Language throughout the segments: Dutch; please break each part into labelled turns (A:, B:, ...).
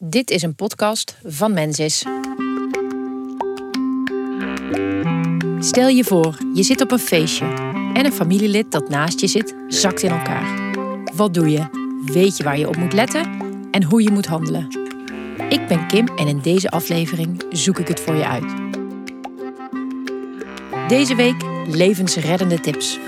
A: Dit is een podcast van Mensis. Stel je voor, je zit op een feestje en een familielid dat naast je zit zakt in elkaar. Wat doe je? Weet je waar je op moet letten en hoe je moet handelen? Ik ben Kim en in deze aflevering zoek ik het voor je uit. Deze week levensreddende tips.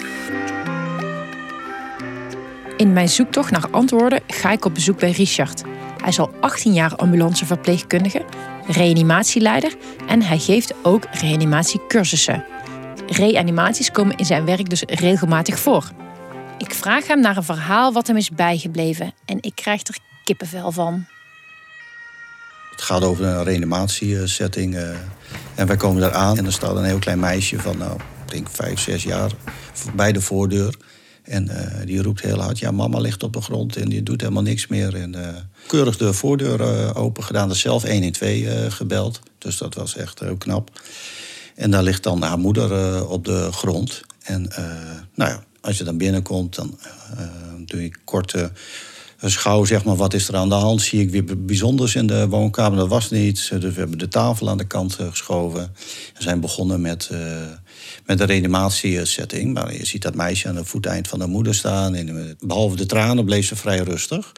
A: In mijn zoektocht naar antwoorden ga ik op bezoek bij Richard. Hij is al 18 jaar ambulanceverpleegkundige, reanimatieleider en hij geeft ook reanimatiecursussen. Reanimaties komen in zijn werk dus regelmatig voor. Ik vraag hem naar een verhaal wat hem is bijgebleven en ik krijg er kippenvel van.
B: Het gaat over een reanimatiesetting. eh, en wij komen daar aan en er staat een heel klein meisje van, nou, ik denk vijf, zes jaar, bij de voordeur. En eh, die roept heel hard, ja, mama ligt op de grond en die doet helemaal niks meer. En eh, keurig de voordeur eh, open gedaan, dus zelf 112 eh gebeld. Dus dat was echt heel knap. En daar ligt dan haar moeder op de grond. En nou ja, als je dan binnenkomt, dan doe je kort eh, een schouw, zeg maar, wat is er aan de hand? Zie ik weer bijzonders in de woonkamer? Dat was niets. Dus we hebben de tafel aan de kant eh, geschoven. We zijn begonnen met, eh, met de reanimatiesetting. Maar je ziet dat meisje aan het voeteind van de moeder staan. En eh, behalve de tranen bleef ze vrij rustig.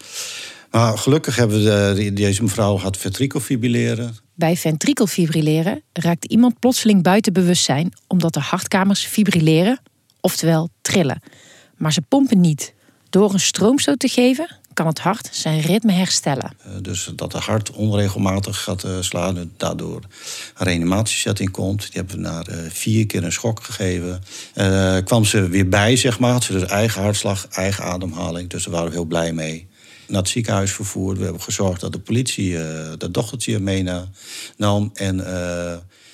B: Maar gelukkig hebben we de, deze mevrouw had ventrikelfibrilleren.
A: Bij ventrikelfibrilleren raakt iemand plotseling buiten bewustzijn omdat de hartkamers fibrilleren, oftewel trillen. Maar ze pompen niet. Door een stroomstoot te geven kan het hart zijn ritme herstellen.
B: Eh, Dus dat het hart onregelmatig gaat eh, slaan. Daardoor een reanimatiesetting komt. Die hebben we naar eh, vier keer een schok gegeven. Kwam ze weer bij, zeg maar. Had ze dus eigen hartslag, eigen ademhaling. Dus daar waren we heel blij mee. Naar het ziekenhuis vervoerd. We hebben gezorgd dat de politie eh dat dochtertje meenam. En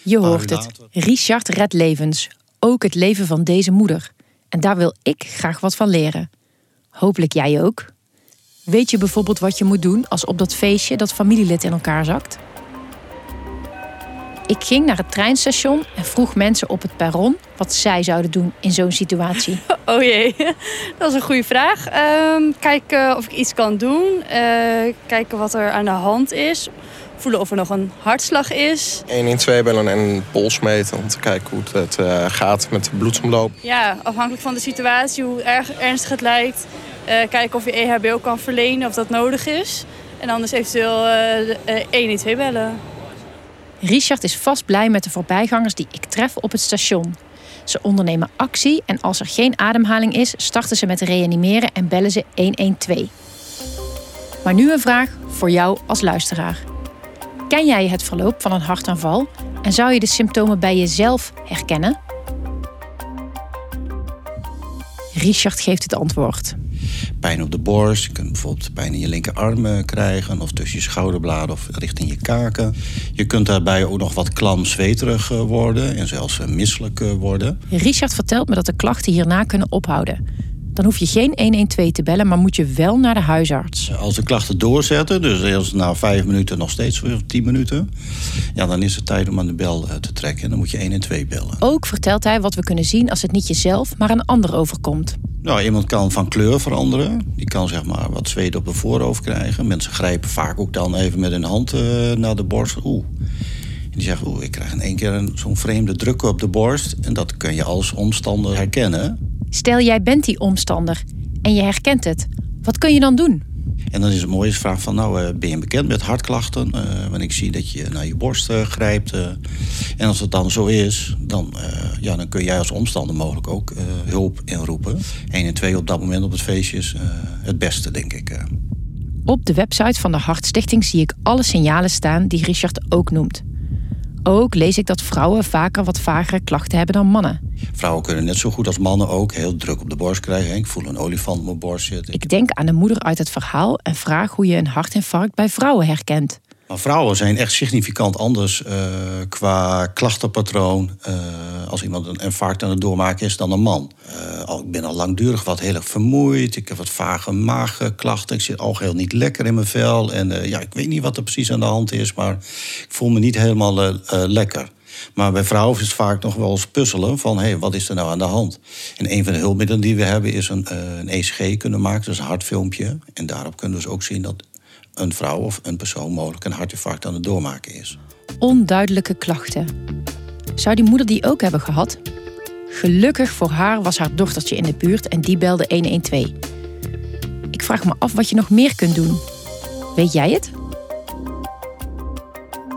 A: Je hoort het. Richard redt levens. Ook het leven van deze moeder. En daar wil ik graag wat van leren. Hopelijk jij ook. Weet je bijvoorbeeld wat je moet doen als op dat feestje dat familielid in elkaar zakt? Ik ging naar het treinstation en vroeg mensen op het perron wat zij zouden doen in zo'n situatie.
C: Oh jee, dat is een goede vraag. Ehm, kijken of ik iets kan doen. Eh, kijken wat er aan de hand is. Voelen of er nog een hartslag is.
D: 112 bellen en een pols meten om te kijken hoe het eh, gaat met de bloedsomloop.
C: Ja, afhankelijk van de situatie, hoe erg ernstig het lijkt. eh, kijken of je EHBO kan verlenen, of dat nodig is. En anders eventueel de, eh, 112 bellen.
A: Richard is vast blij met de voorbijgangers die ik tref op het station. Ze ondernemen actie en als er geen ademhaling is, starten ze met reanimeren en bellen ze 112. Maar nu een vraag voor jou als luisteraar. Ken jij het verloop van een hartaanval en zou je de symptomen bij jezelf herkennen? Richard geeft het antwoord.
B: pijn op de borst. Je kunt bijvoorbeeld pijn in je linkerarm eh, krijgen. Of tussen je schouderbladen of richting je kaken. Je kunt daarbij ook nog wat klam zweterig eh, worden. En zelfs eh, misselijk worden.
A: Richard vertelt me dat de klachten hierna kunnen ophouden. Dan hoef je geen 112 te bellen, maar moet je wel naar de huisarts.
B: Als de klachten doorzetten, dus als na vijf minuten nog steeds weer tien minuten. Ja, dan is het tijd om aan de bel eh, te trekken. En dan moet je 1 en 2 bellen.
A: Ook vertelt hij wat we kunnen zien als het niet jezelf, maar een ander overkomt.
B: Nou, iemand kan van kleur veranderen. Die kan zeg maar wat zweet op de voorhoofd krijgen. Mensen grijpen vaak ook dan even met hun hand eh, naar de borst. Oeh. En die zeggen, oeh, ik krijg in één keer een- zo'n vreemde druk op de borst. En dat kun je als omstander herkennen.
A: Stel jij bent die omstander en je herkent het. Wat kun je dan doen?
B: En dan is het mooie vraag van, nou, eh, ben je bekend met hartklachten? Eh want ik zie dat je naar je borst eh, grijpt. en als het dan zo is, dan, ja, dan kun jij als omstander mogelijk ook hulp inroepen. 1 en 2 op dat moment op het feestje is het beste, denk ik.
A: Op de website van de Hartstichting zie ik alle signalen staan die Richard ook noemt. Ook lees ik dat vrouwen vaker wat vagere klachten hebben dan mannen.
B: Vrouwen kunnen net zo goed als mannen ook heel druk op de borst krijgen. Ik voel een olifant op mijn borst zitten.
A: Ik denk aan de moeder uit het verhaal en vraag hoe je een hartinfarct bij vrouwen herkent.
B: Maar vrouwen zijn echt significant anders eh, qua klachtenpatroon. eh, als iemand een infarct aan het doormaken is dan een man. Eh, al, ik ben al langdurig wat heel erg vermoeid. Ik heb wat vage maagklachten. Ik zit algeheel niet lekker in mijn vel. En ja, ik weet niet wat er precies aan de hand is. Maar ik voel me niet helemaal lekker. Maar bij vrouwen is het vaak nog wel eens puzzelen van... hé, hey, wat is er nou aan de hand? En een van de hulpmiddelen die we hebben is een, een ECG kunnen maken. Is een hartfilmpje. En daarop kunnen we dus ook zien dat een vrouw of een persoon mogelijk een hartinfarct aan het doormaken is.
A: Onduidelijke klachten. Zou die moeder die ook hebben gehad? Gelukkig voor haar was haar dochtertje in de buurt en die belde 112. Ik vraag me af wat je nog meer kunt doen. Weet jij het?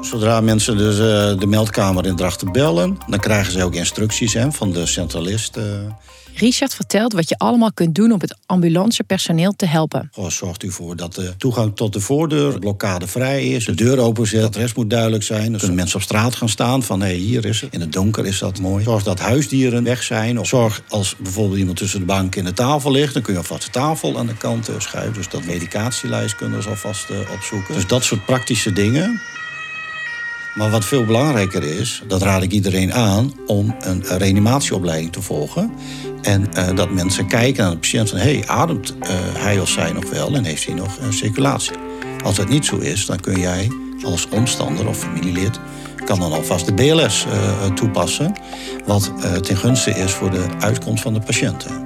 B: Zodra mensen dus uh, de meldkamer in Drachten bellen, dan krijgen ze ook instructies hè, van de centralist.
A: Richard vertelt wat je allemaal kunt doen om het ambulancepersoneel te helpen.
B: Goh, zorgt u ervoor dat de toegang tot de voordeur, de blokkade vrij is, de deur openzet, de rest moet duidelijk zijn. Dan kunnen mensen op straat gaan staan van hé, hey, hier is het. In het donker is dat mooi. Zorg dat huisdieren weg zijn. Of zorg als bijvoorbeeld iemand tussen de bank en de tafel ligt, dan kun je alvast de tafel aan de kant uh, schuiven. Dus dat medicatielijst kunnen ze alvast opzoeken. Dus dat soort praktische dingen. Maar wat veel belangrijker is, dat raad ik iedereen aan om een reanimatieopleiding te volgen. En uh, dat mensen kijken naar de patiënt van... hey, ademt uh, hij of zij nog wel en heeft hij nog een circulatie? Als dat niet zo is, dan kun jij als omstander of familielid... kan dan alvast de BLS uh, toepassen... wat ten gunste is voor de uitkomst van de patiënten.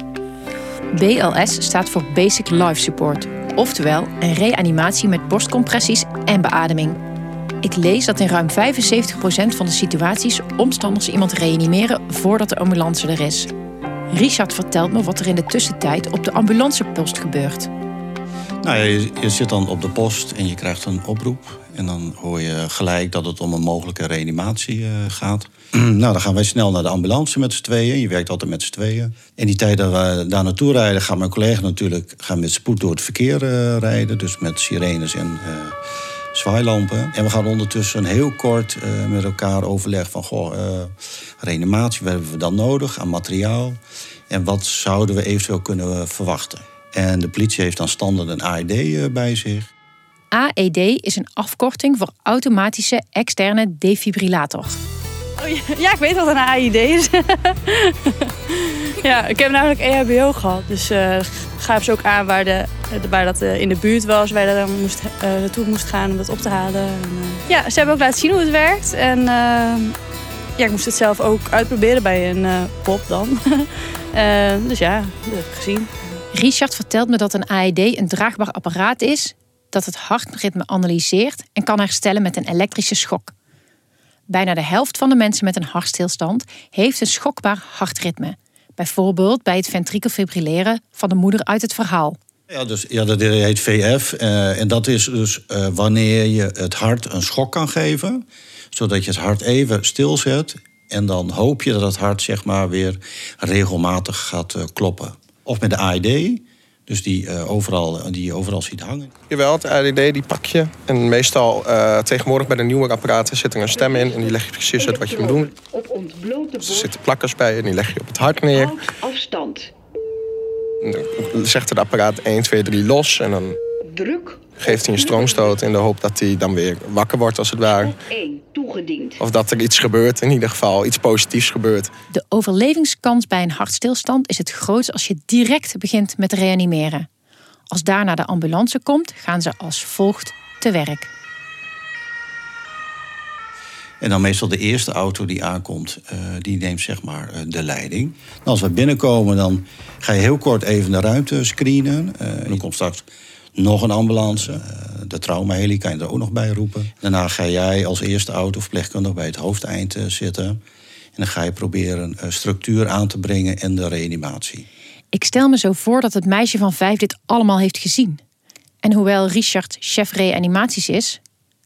A: BLS staat voor Basic Life Support. Oftewel een reanimatie met borstcompressies en beademing. Ik lees dat in ruim 75% van de situaties omstanders iemand reanimeren voordat de ambulance er is. Richard vertelt me wat er in de tussentijd op de ambulancepost gebeurt.
B: Nou, je, zit dan op de post en je krijgt een oproep. En dan hoor je gelijk dat het om een mogelijke reanimatie uh, gaat. nou, dan gaan wij snel naar de ambulance met z'n tweeën. Je werkt altijd met z'n tweeën. In die tijd dat we daar naartoe rijden, gaat mijn collega natuurlijk gaan met spoed door het verkeer uh, rijden. Dus met sirenes en uh, zwaailampen. En we gaan ondertussen heel kort met elkaar overleggen van... goh, reanimatie, wat hebben we dan nodig aan materiaal? En wat zouden we eventueel kunnen verwachten? En de politie heeft dan standaard een AED eh, bij zich.
A: AED is een afkorting voor automatische externe defibrillator.
C: Oh, ja, ik weet wat een AED is. ja, ik heb namelijk EHBO gehad. Dus gaven ze ook aan waar, de, waar dat uh, in de buurt was, waar je dan moest, uh, naartoe moest gaan om dat op te halen. En, ja, ze hebben ook laten zien hoe het werkt. En ja, ik moest het zelf ook uitproberen bij een pop dan. dus ja, dat heb ik gezien.
A: Richard vertelt me dat een AED een draagbaar apparaat is dat het hartritme analyseert en kan herstellen met een elektrische schok. Bijna de helft van de mensen met een hartstilstand heeft een schokbaar hartritme. Bijvoorbeeld bij het ventrikelfibrilleren van de moeder uit het verhaal.
B: Ja, dus, ja dat heet VF. Uh, en dat is dus uh, wanneer je het hart een schok kan geven zodat je het hart even stilzet. En dan hoop je dat het hart zeg maar, weer regelmatig gaat uh, kloppen. Of met de AED, dus die, uh, overal, die je overal ziet hangen.
D: Jawel, de AED die pak je. En meestal uh, tegenwoordig bij de nieuwe apparaten zit er een stem in. En die leg je precies uit wat je moet doen. Op ontblote er zitten plakkers bij en die leg je op het hart neer. Afstand. Dan zegt het apparaat 1, 2, 3 los. En dan druk. Geeft hij een stroomstoot in de hoop dat hij dan weer wakker wordt, als het ware. Of dat er iets gebeurt, in ieder geval iets positiefs gebeurt.
A: De overlevingskans bij een hartstilstand is het grootst als je direct begint met reanimeren. Als daarna de ambulance komt, gaan ze als volgt te werk.
B: En dan meestal de eerste auto die aankomt, uh, die neemt zeg maar uh, de leiding. En als we binnenkomen, dan ga je heel kort even de ruimte screenen. Uh, dan komt straks nog een ambulance. Eh, de traumaheli kan je er ook nog bij roepen. Daarna ga jij als eerste auto verpleegkundige bij het hoofdeind eh, zitten. En dan ga je proberen een structuur aan te brengen en de reanimatie.
A: Ik stel me zo voor dat het meisje van vijf dit allemaal heeft gezien. En hoewel Richard chef reanimaties is,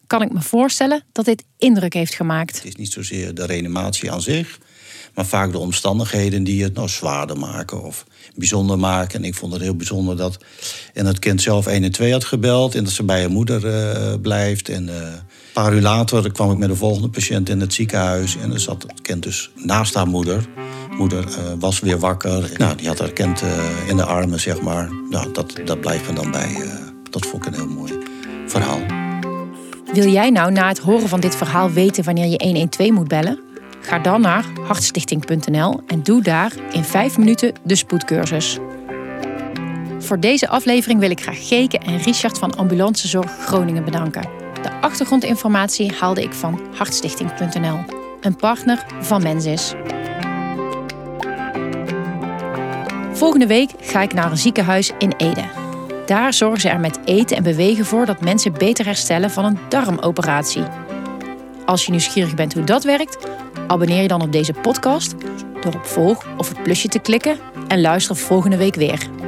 A: kan ik me voorstellen dat dit indruk heeft gemaakt.
B: Het is niet zozeer de reanimatie aan zich, maar vaak de omstandigheden die het nou zwaarder maken of bijzonder maken. En ik vond het heel bijzonder dat en het kind zelf 1 en 2 had gebeld en dat ze bij haar moeder uh, blijft. En uh, een paar uur later kwam ik met de volgende patiënt in het ziekenhuis en er zat het kind dus naast haar moeder. Moeder uh, was weer wakker. Nou, die had haar kind in de armen, zeg maar. Nou, dat, dat blijft me dan bij. dat vond ik een heel mooi verhaal.
A: Wil jij nou na het horen van dit verhaal weten wanneer je 112 moet bellen? Ga dan naar hartstichting.nl en doe daar in 5 minuten de spoedcursus. Voor deze aflevering wil ik graag Geke en Richard van Ambulancezorg Groningen bedanken. De achtergrondinformatie haalde ik van hartstichting.nl, een partner van Mensis. Volgende week ga ik naar een ziekenhuis in Ede. Daar zorgen ze er met eten en bewegen voor dat mensen beter herstellen van een darmoperatie. Als je nieuwsgierig bent hoe dat werkt, abonneer je dan op deze podcast door op volg of het plusje te klikken en luister volgende week weer.